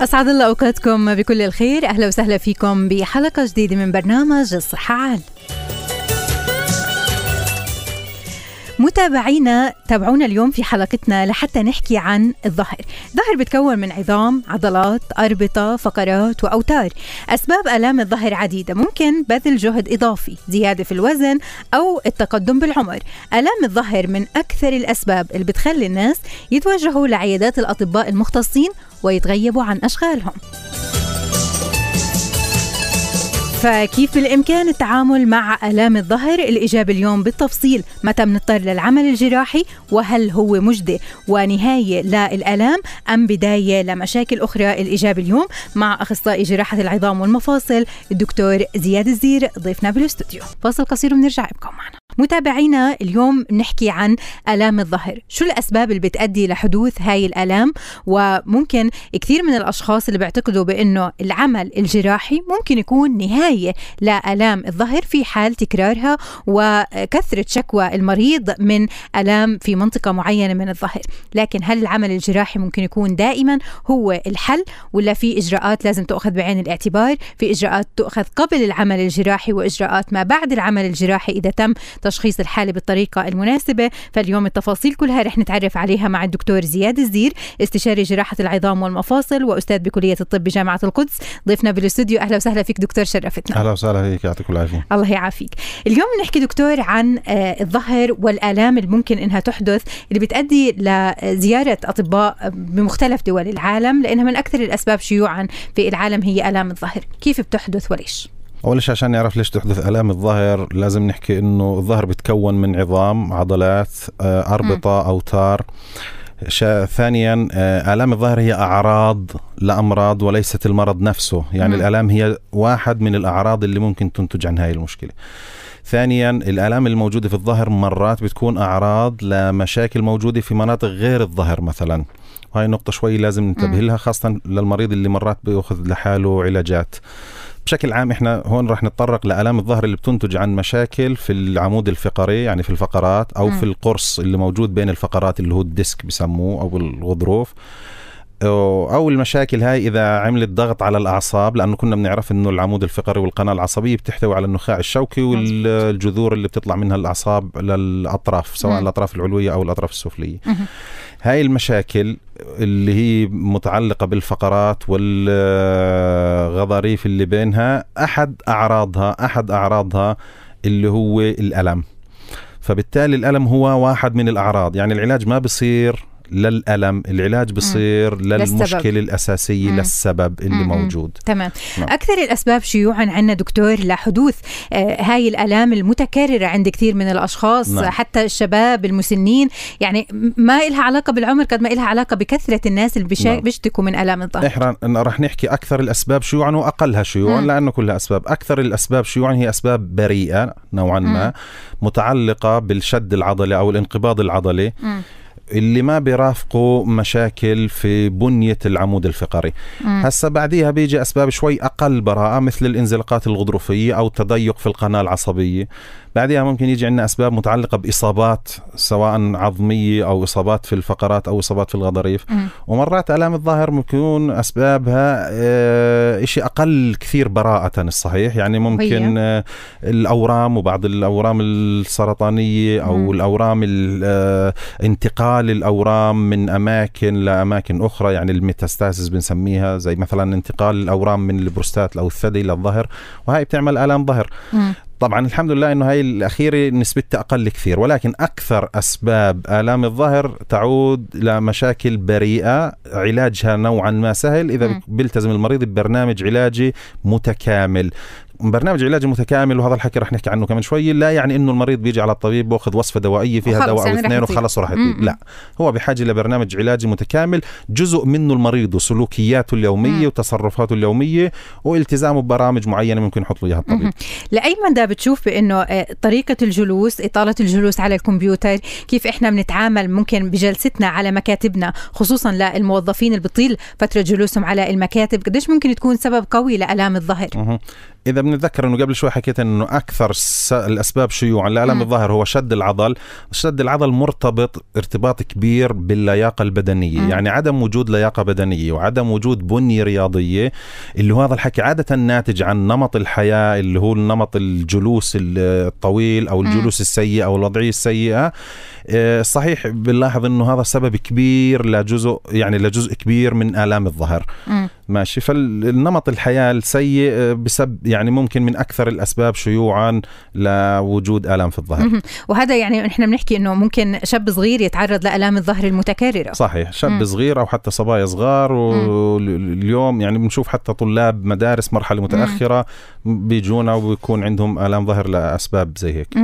أسعد الله أوقاتكم بكل الخير. أهلا وسهلا فيكم بحلقة جديدة من برنامج الصحة عال متابعينا تابعونا اليوم في حلقتنا لحتى نحكي عن الظهر. الظهر بتكون من عظام عضلات أربطة فقرات وأوتار. أسباب آلام الظهر عديدة. ممكن بذل جهد إضافي زيادة في الوزن أو التقدم بالعمر. آلام الظهر من أكثر الأسباب اللي بتخلي الناس يتوجهوا لعيادات الأطباء المختصين ويتغيبوا عن أشغالهم. فكيف بالإمكان التعامل مع آلام الظهر؟ الإجابة اليوم بالتفصيل. متى بنضطر للعمل الجراحي؟ وهل هو مجدي؟ ونهاية للآلام أم بداية لمشاكل أخرى؟ الإجابة اليوم مع أخصائي جراحة العظام والمفاصل الدكتور زياد الزير ضيفنا بالأستوديو. فاصل قصير ونرجع ابقوا معنا. متابعينا اليوم نحكي عن آلام الظهر. شو الأسباب اللي بتأدي لحدوث هاي الآلام؟ وممكن كثير من الأشخاص اللي بيعتقدوا بأنه العمل الجراحي ممكن يكون نهاية لآلام الظهر في حال تكرارها وكثرة شكوى المريض من آلام في منطقة معينة من الظهر. لكن هل العمل الجراحي ممكن يكون دائما هو الحل ولا في إجراءات لازم تأخذ بعين الاعتبار؟ في إجراءات تؤخذ قبل العمل الجراحي وإجراءات ما بعد العمل الجراحي إذا تم تشخيص الحالة بالطريقة المناسبة. فاليوم التفاصيل كلها رح نتعرف عليها مع الدكتور زياد الزير استشاري جراحة العظام والمفاصل وأستاذ بكلية الطب بجامعة القدس. ضيفنا بالاستوديو أهلا وسهلا فيك دكتور شرفتنا. أهلا وسهلا فيك يعطيك العافية. الله يعافيك. اليوم نحكي دكتور عن آه، الظهر والآلام اللي ممكن إنها تحدث اللي بتؤدي لزيارة أطباء بمختلف دول العالم لأنها من أكثر الأسباب شيوعا في العالم هي آلام الظهر. كيف بتحدث وليش؟ أول شيء عشان نعرف ليش تحدث آلام الظهر لازم نحكي إنه الظهر بتكون من عظام عضلات آه، أربطة أوتار. شا ثانيا آه، آلام الظهر هي أعراض لأمراض وليست المرض نفسه. يعني مم. الآلام هي واحد من الأعراض اللي ممكن تنتج عن هاي المشكلة. ثانيا الآلام الموجودة في الظهر مرات بتكون أعراض لمشاكل موجودة في مناطق غير الظهر مثلا. وهي نقطة شوي لازم ننتبه. لها خاصة للمريض اللي مرات بيأخذ لحاله علاجات. بشكل عام إحنا هون راح نتطرق لآلام الظهر اللي بتنتج عن مشاكل في العمود الفقري يعني في الفقرات أو مم. في القرص اللي موجود بين الفقرات اللي هو ال disc بسموه أو الغضروف أو المشاكل هاي إذا عملت ضغط على الأعصاب لأنه كنا بنعرف إنه العمود الفقري والقناة العصبية بتحتوي على النخاع الشوكي والجذور اللي بتطلع منها الأعصاب للأطراف سواء مم. الأطراف العلوية أو الأطراف السفلية مهم. هاي المشاكل اللي هي متعلقة بالفقرات والغضاريف اللي بينها أحد أعراضها أحد أعراضها اللي هو الألم. فبالتالي الألم هو واحد من الأعراض. يعني العلاج ما بصير للألم العلاج بصير للمشكلة الأساسية مم. للسبب اللي مم. موجود تمام نعم. أكثر الأسباب شيوعا عندنا دكتور لحدوث آه هاي الآلام المتكررة عند كثير من الأشخاص نعم. حتى الشباب المسنين يعني ما إلها علاقة بالعمر قد ما إلها علاقة بكثرة الناس اللي بشا... نعم. بيشتكوا من آلام الظهر إحنا رح نحكي أكثر الأسباب شيوعا وأقلها شيوعا مم. لأنه كلها أسباب أكثر الأسباب شيوعا هي أسباب بريئة نوعا ما مم. متعلقة بالشد العضلي أو الانقباض العضلي مم. اللي ما بيرافقوا مشاكل في بنية العمود الفقري. هسا بعديها بيجي أسباب شوي أقل براءة مثل الانزلاقات الغضروفية أو تضيق في القناة العصبية بعدها ممكن يجي عندنا أسباب متعلقة بإصابات سواء عظمية أو إصابات في الفقرات أو إصابات في الغضاريف. ومرات آلام الظهر ممكن يكون أسبابها آه، إشي أقل كثير براءة الصحيح يعني ممكن آه، الأورام وبعض الأورام السرطانية أو مم. الأورام ال- آه، انتقال الأورام من أماكن لأماكن أخرى يعني ال metastasis بنسميها زي مثلا انتقال الأورام من البروستات أو الثدي للظهر وهي بتعمل آلام ظهر مم. طبعا الحمد لله إنه هاي الأخيرة نسبتها أقل كثير ولكن أكثر أسباب آلام الظهر تعود لمشاكل بريئة علاجها نوعا ما سهل إذا. بيلتزم المريض ببرنامج علاجي متكامل برنامج علاجي متكامل وهذا الحكي رح نحكي عنه كمان شوي لا يعني إنه المريض بيجي على الطبيب باخذ وصفة دوائية فيها دواء أو يعني اثنين. وخلص وراح مم. يطيب لا هو بحاجة لبرنامج علاجي متكامل جزء منه المريض وسلوكياته اليومية مم. وتصرفاته اليومية والتزامه ببرامج معينة ممكن يحط له إياها الطبيب مهم. لأي مدى بتشوف بإنه آه، طريقة الجلوس إطالة الجلوس على الكمبيوتر كيف إحنا بنتعامل ممكن بجلستنا على مكاتبنا خصوصا للموظفين اللي بتطيل فترة جلوسهم على المكاتب قديش ممكن تكون سبب قوي لألام الظهر. إذا بنتذكر إنه قبل شوي حكيت إنه أكثر الأسباب شيوعا لألم. الظهر هو شد العضل شد العضل مرتبط ارتباط كبير باللياقة البدنية مم. يعني عدم وجود لياقة بدنية وعدم وجود بنية رياضية اللي هو هذا الحكي عادة ناتج عن نمط الحياة اللي هو نمط الجلوس الطويل أو الجلوس السيء أو الوضعية السيئة آه، صحيح بنلاحظ إنه هذا سبب كبير لجزء يعني لجزء كبير من آلام الظهر مم. ماشي فالنمط الحياة السيء آه، بسبب يعني ممكن من أكثر الأسباب شيوعا لوجود آلام في الظهر. وهذا يعني إحنا بنحكي إنه ممكن شاب صغير يتعرض لآلام الظهر المتكررة صحيح شاب مم. صغير أو حتى صبايا صغار واليوم يعني بنشوف حتى طلاب مدارس مرحلة متأخرة بيجونا وبيكون عندهم آلام ظهر لأسباب زي هيك.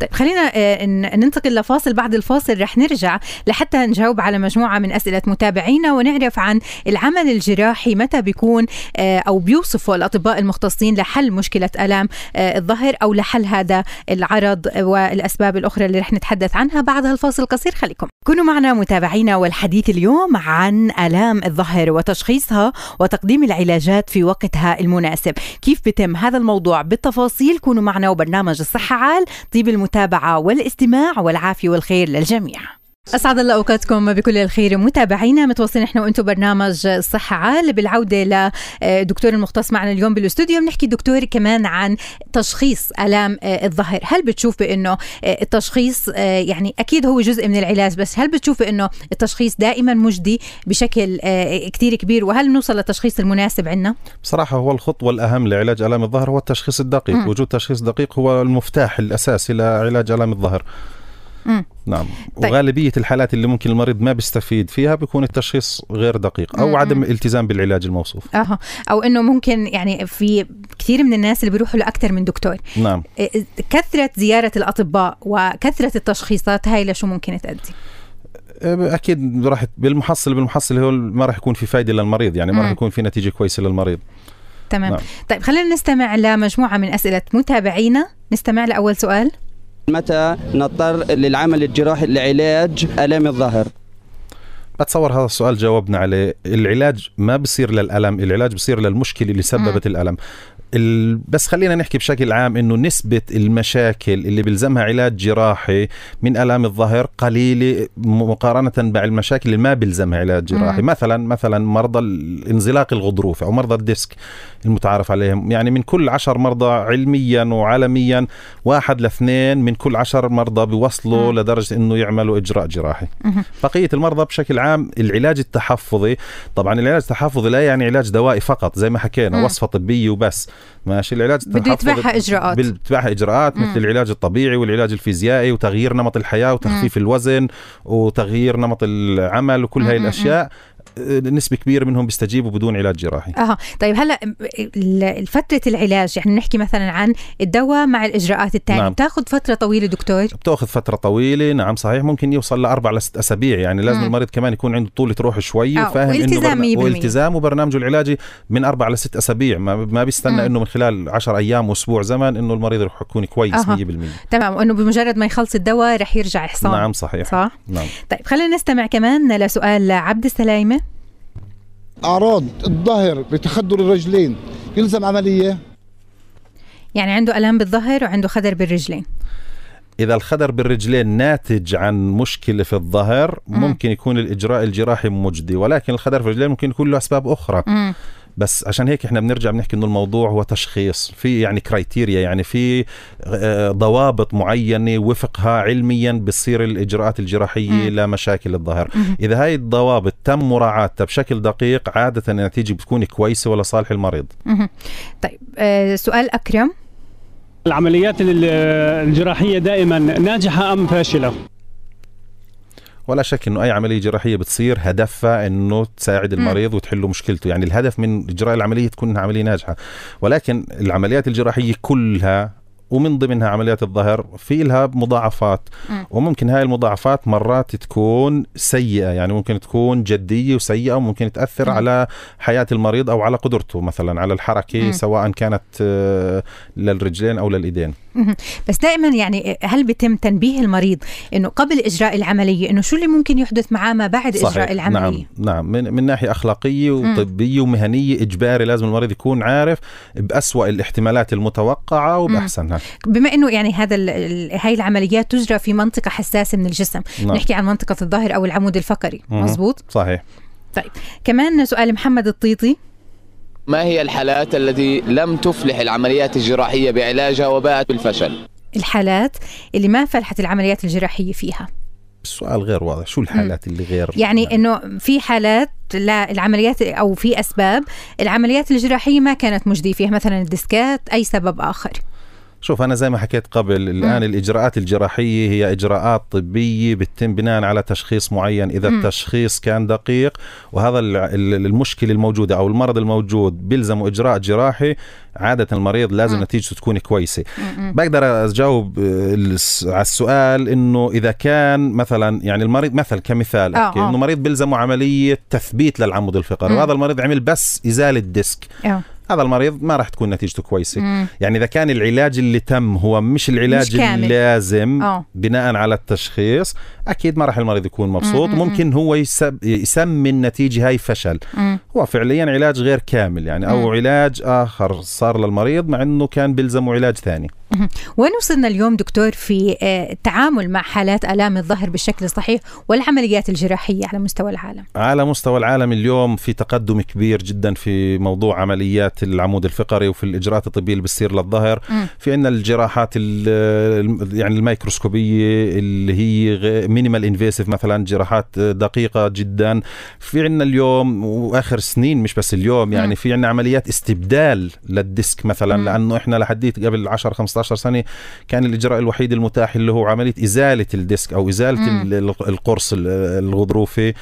طيب خلينا آه، ننتقل لفاصل بعد الفاصل رح نرجع لحتى نجاوب على مجموعة من أسئلة متابعينا ونعرف عن العمل الجراحي متى بيكون آه، أو بيوصفه الأطباء المختصين لحل مشكلة آلام آه، الظهر أو لحل هذا العرض والأسباب الأخرى اللي رح نتحدث عنها بعد هالفاصل القصير خليكم. كونوا معنا متابعينا والحديث اليوم عن آلام الظهر وتشخيصها وتقديم العلاجات في وقتها المناسب. كيف بتم هذا الموضوع؟ بالتفاصيل كونوا معنا وبرنامج الصحة عال طيب المتابعة والاستماع والعافية والخير للجميع. أسعد الله أوقاتكم بكل الخير. متابعينا متواصلين إحنا وأنتم برنامج الصحة عال بالعودة لدكتور المختص معنا اليوم بالأستوديو. بنحكي دكتور كمان عن تشخيص آلام آه، الظهر. هل بتشوف بأنه آه، التشخيص آه، يعني أكيد هو جزء من العلاج بس هل بتشوف بأنه التشخيص دائما مجدي بشكل آه، كتير كبير؟ وهل نوصل للتشخيص المناسب عندنا؟ بصراحة هو الخطوة الأهم لعلاج آلام الظهر هو التشخيص الدقيق. مم. وجود تشخيص دقيق هو المفتاح الأساسي لعلاج آلام الظهر. مم. نعم. طيب. وغالبية الحالات اللي ممكن المريض ما بيستفيد فيها بيكون التشخيص غير دقيق أو مم. عدم الالتزام بالعلاج الموصوف. أها. أو إنه ممكن يعني في كثير من الناس اللي بيروحوا لأكثر من دكتور. نعم. إيه، كثرة زيارة الأطباء وكثرة التشخيصات هاي لشو ممكن تؤدي أكيد راح بالمحصل بالمحصل هو ما راح يكون في فائده للمريض يعني ما راح. يكون في نتيجة كويسة للمريض. تمام. نعم. طيب خلينا نستمع لمجموعة من أسئلة. متابعينا؟ نستمع لأول سؤال. متى نضطر للعمل الجراحي لعلاج آلام الظهر؟ بتصور هذا السؤال جاوبنا عليه. العلاج ما بصير للألم العلاج بصير للمشكلة اللي سببت الألم. ال... بس خلينا نحكي بشكل عام إنه نسبة المشاكل اللي بيلزمها علاج جراحي من ألام الظهر قليلة مقارنة مع المشاكل اللي ما بيلزمها علاج جراحي مم. مثلا مثلا مرضى الانزلاق الغضروفي أو مرضى الديسك المتعارف عليهم يعني من كل عشر مرضى علميا وعالميا واحد لاثنين من كل عشر مرضى بيوصلوا مم. لدرجة إنه يعملوا إجراء جراحي مهم. بقية المرضى بشكل عام العلاج التحفظي طبعا العلاج التحفظي لا يعني علاج دوائي فقط زي ما حكينا مم. وصفة طبية وبس ماشي العلاج بده يتبعها إجراءات. بال- بتبعها إجراءات مم. مثل العلاج الطبيعي والعلاج الفيزيائي وتغيير نمط الحياة وتخفيف الوزن وتغيير نمط العمل وكل هاي. الأشياء نسبة كبيرة منهم بيستجيبوا بدون علاج جراحي. أها. طيب هلأ فترة العلاج يعني نحكي مثلا عن الدواء مع الإجراءات الثانية نعم. بتاخذ فترة طويلة دكتور؟ بتاخذ فترة طويلة نعم صحيح. ممكن يوصل لأربع لست أسابيع يعني لازم مم. المريض كمان يكون عنده طولة روح شوي آه، وفاهم والتزام برنا- 100%. والتزام وبرنامجه العلاجي من أربع لست أسابيع. ما, ما بيستنى. إنه من خلال عشر أيام وأسبوع زمن إنه المريض رح يكون كويس أها. 100% تمام. وإنه بمجرد ما يخلص الدواء رح يرجع حصان نعم صحيح. صح؟ نعم. طيب خلينا نستمع كمان لسؤال عبد السلايمه أعراض الظهر بتخدر الرجلين يلزم عملية يعني عنده الام بالظهر وعنده خدر بالرجلين إذا الخدر بالرجلين ناتج عن مشكلة في الظهر مم. ممكن يكون الإجراء الجراحي مجدي ولكن الخدر في الرجلين ممكن يكون له أسباب أخرى مم. بس عشان هيك إحنا بنرجع بنحكي إنه الموضوع هو تشخيص في يعني كرايتيريا يعني في آه، ضوابط معينة وفقها علميا بتصير الإجراءات الجراحية مم. لمشاكل الظهر مم. إذا هاي الضوابط تم مراعاتها بشكل دقيق عادة النتيجة بتكون كويسة ولصالح المريض مهم. طيب آه سؤال أكرم العمليات ال- الجراحية دائما ناجحة أم فاشلة؟ ولا شك إنه أي عملية جراحية بتصير هدفها إنه تساعد المريض وتحل مشكلته. يعني الهدف من إجراء العملية تكون عملية ناجحة. ولكن العمليات الجراحية كلها ومن ضمنها عمليات الظهر في لها مضاعفات مم. وممكن هاي المضاعفات مرات تكون سيئة يعني ممكن تكون جدية وسيئة وممكن تأثر مم. على حياة المريض أو على قدرته مثلا على الحركة مم. سواء كانت آه، للرجلين أو للإيدين مهم. بس دائما يعني هل بيتم تنبيه المريض إنه قبل إجراء العملية إنه شو اللي ممكن يحدث معاه ما بعد إجراء العملية نعم نعم من, من ناحية أخلاقية وطبية ومهنية إجباري لازم المريض يكون عارف بأسوأ الاحتمالات المطوقعة وبأحسنها بما إنه يعني هذا ال- ال- هاي العمليات تجرى في منطقة حساسة من الجسم. نعم. نحكي عن منطقة الظهر أو العمود الفقري. مزبوط صحيح. طيب. كمان سؤال محمد الطيطي. ما هي الحالات التي لم تفلح العمليات الجراحية بعلاجها وباءت بالفشل؟ الحالات اللي ما فلحت العمليات الجراحية فيها. السؤال غير واضح. شو الحالات اللي غير؟ يعني إنه في حالات لا العمليات أو في أسباب العمليات الجراحية ما كانت مجديه فيها. مثلا الديسكات أي سبب آخر. شوف أنا زي ما حكيت قبل الآن الإجراءات الجراحية هي إجراءات طبية بتتم بناء على تشخيص معين إذا مم. التشخيص كان دقيق وهذا ال- ال- المشكلة الموجودة أو المرض الموجود بيلزمه إجراء جراحي عادة المريض لازم مم. نتيجته تكون كويسة م-م. بقدر أجاوب آه، على السؤال إنه إذا كان مثلا يعني المريض مثل كمثال آه، أحكي آه. انه مريض بيلزمه عملية تثبيت للعمود الفقري. وهذا المريض عمل بس إزالة ديسك آه. هذا المريض ما راح تكون نتيجته كويسة مم. يعني إذا كان العلاج اللي تم هو مش العلاج مش. اللازم آه. بناء على التشخيص أكيد ما راح المريض يكون مبسوط مم، مم، ممكن هو يسمي النتيجه هاي فشل مم. هو فعليا علاج غير كامل يعني أو مم. علاج آخر صار للمريض مع إنه كان بيلزمه علاج ثاني وين وصلنا اليوم دكتور في آه، التعامل مع حالات آلام الظهر بالشكل الصحيح والعمليات الجراحية على مستوى العالم على مستوى العالم اليوم في تقدم كبير جدا في موضوع عمليات العمود الفقري وفي الإجراءات الطبية اللي بتصير للظهر. في عندنا الجراحات ال- يعني الميكروسكوبية اللي هي minimal invasive مثلا جراحات دقيقة جدا في عندنا اليوم وآخر سنين مش بس اليوم يعني. في عندنا عمليات استبدال لل disc مثلا. لأنه إحنا لحديت قبل 10 15 سنه كان الإجراء الوحيد المتاح اللي هو عملية إزالة ال disc أو إزالة. ال- القرص ال- الغضروفي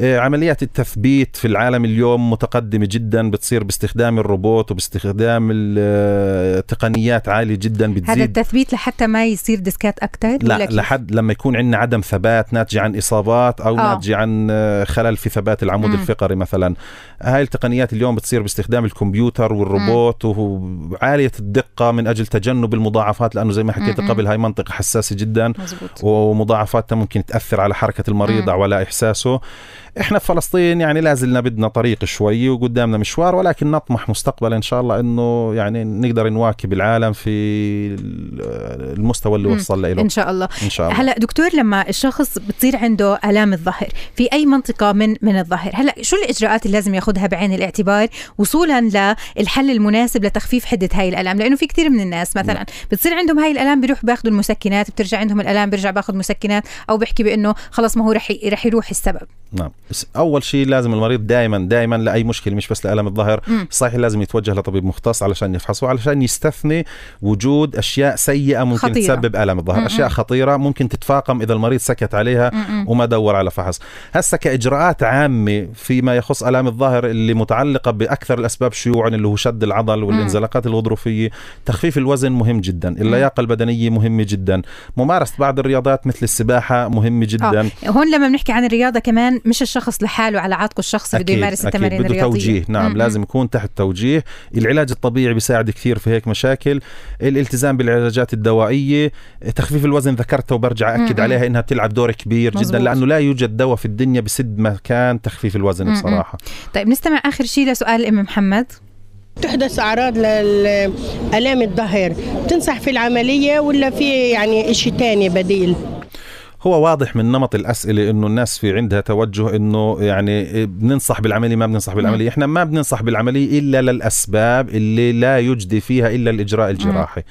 عمليات التثبيت في العالم اليوم متقدمة جدا بتصير باستخدام الروبوت وباستخدام ال- تقنيات عالية جدا هذا بتزيد التثبيت لحتى ما يصير ديسكات أكثر لا لحد لما يكون عندنا عدم ثبات ناتجة عن إصابات أو آه. آه. ناتجة عن آه، خلل في ثبات العمود. مم. الفقري مثلا هاي التقنيات اليوم بتصير باستخدام الكمبيوتر والروبوت وعالية الدقة من أجل تجنب المضاعفات لأنه زي ما حكيت. قبل هاي منطقة حساسة جدا مزبوط ومضاعفاتها ممكن تأثر على حركة المريض. أو على إحساسه إحنا في فلسطين يعني لازلنا بدنا طريق شوي وقدامنا مشوار ولكن نطمح مستقبلا إن شاء الله إنه يعني نقدر نواكب العالم في المستوى اللي. وصل له. إن شاء الله. إن شاء الله. هلأ دكتور لما الشخص بتصير عنده آلام الظهر في أي منطقة من من الظهر؟ هلأ شو الإجراءات اللي لازم يأخذها بعين الاعتبار وصولا للحل المناسب لتخفيف حدة هاي الآلام؟ لأنه في كثير من الناس مثلا بتصير عندهم هاي الآلام بيروح بياخذوا المسكنات بترجع عندهم الآلام بيرجع باخذ مسكنات أو بيحكي بأنه خلص ما هو رح رح يروح السبب. نعم. أول شيء لازم المريض دائما دائما لأي مشكلة مش بس لألم الظهر. صحيح لازم يتوجه لطبيب مختص علشان يفحصه علشان يستثني وجود أشياء سيئة ممكن خطيرة. تسبب ألم الظهر مم. أشياء خطيرة ممكن تتفاقم إذا المريض سكت عليها م-م. وما دور على فحص هسه كإجراءات عامة فيما يخص الام الظهر اللي متعلقة بأكثر الأسباب شيوعا اللي هو شد العضل والانزلاقات الغضروفية تخفيف الوزن مهم جدا اللياقة البدنية مهمة جدا ممارسة بعض الرياضات مثل السباحة مهمة جدا آه. هون لما بنحكي عن الرياضة كمان مش الشخص لحاله على عاتقه الشخصي بده يمارس التمارين بده الرياضية. توجيه. نعم م-م. لازم يكون تحت توجيه. العلاج الطبيعي بيساعد كثير في هيك مشاكل. الالتزام بالعلاجات الدوائية. تخفيف الوزن ذكرتها وبرجع أكد م-م. عليها إنها بتلعب دور كبير مزبوط. جدا لأنه لا يوجد دواء في الدنيا بسد مكان تخفيف الوزن م-م. بصراحة. طيب نستمع آخر شيء لسؤال الأم محمد. تحدث أعراض للآلام الظهر. تنصح في العملية ولا في يعني إشي تاني بديل؟ هو واضح من نمط الأسئلة إنه الناس في عندها توجه إنه يعني بننصح بالعملية ما بننصح بالعملية. إحنا ما بننصح بالعملية إلا للأسباب اللي لا يجدي فيها إلا الإجراء الجراحي.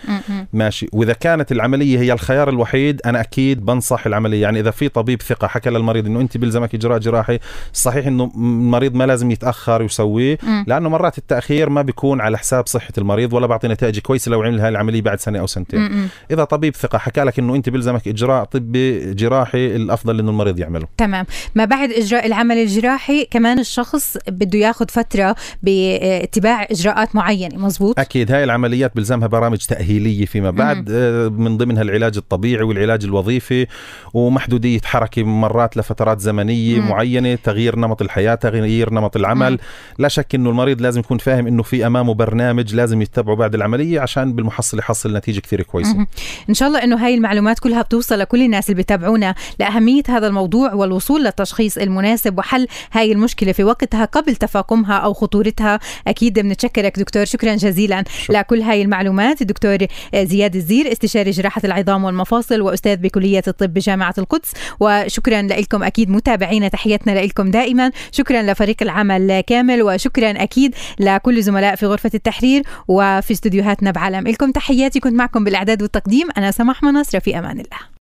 ماشي. وإذا كانت العملية هي الخيار الوحيد أنا أكيد بنصح العملية. يعني إذا في طبيب ثقة حكى للمريض إنه أنت بيلزمك إجراء جراحي صحيح إنه المريض ما لازم يتأخر ويسويه مم. لأنه مرات التأخير ما بيكون على حساب صحة المريض ولا بعطي نتائج كويسة لو عمل هاي العملية بعد سنة أو سنتين. إذا طبيب ثقة حكى لك إنه أنت بيلزمك إجراء طبي الجراحي الأفضل إنه المريض يعمله. تمام. ما بعد إجراء العمل الجراحي كمان الشخص بده ياخذ فترة باتباع إجراءات معينة مزبوط؟ أكيد. هاي العمليات بلزمها برامج تأهيلية فيما بعد آه، من ضمنها العلاج الطبيعي والعلاج الوظيفي ومحدودية حركة مرات لفترات زمنية مم. معينة تغيير نمط الحياة تغيير نمط العمل. مم. لا شك إنه المريض لازم يكون فاهم إنه في أمامه برنامج لازم يتبعه بعد العملية عشان بالمحصل يحصل نتيجة كثير كويسة. مهم. إن شاء الله إنه هاي المعلومات كلها بتوصل لكل الناس اللي بيتابعونا لأهمية هذا الموضوع والوصول للتشخيص المناسب وحل هاي المشكلة في وقتها قبل تفاقمها أو خطورتها. أكيد بنتشكرك دكتور شكرا جزيلا شكرا. لكل هاي المعلومات. الدكتور زياد الزير استشاري جراحة العظام والمفاصل وأستاذ بكلية الطب بجامعه القدس. وشكرا لكم أكيد متابعينا تحياتنا لكم دائما. شكرا لفريق العمل كامل وشكرا أكيد لكل زملاء في غرفة التحرير وفي استديوهاتنا بعالم. لكم تحياتي كنت معكم بالإعداد والتقديم. أنا سماح منصر في أمان الله.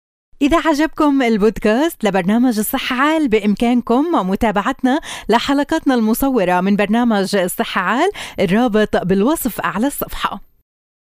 إذا عجبكم البودكاست لبرنامج الصحة عال بإمكانكم متابعتنا لحلقاتنا المصورة من برنامج الصحة عال الرابط بالوصف أعلى الصفحة.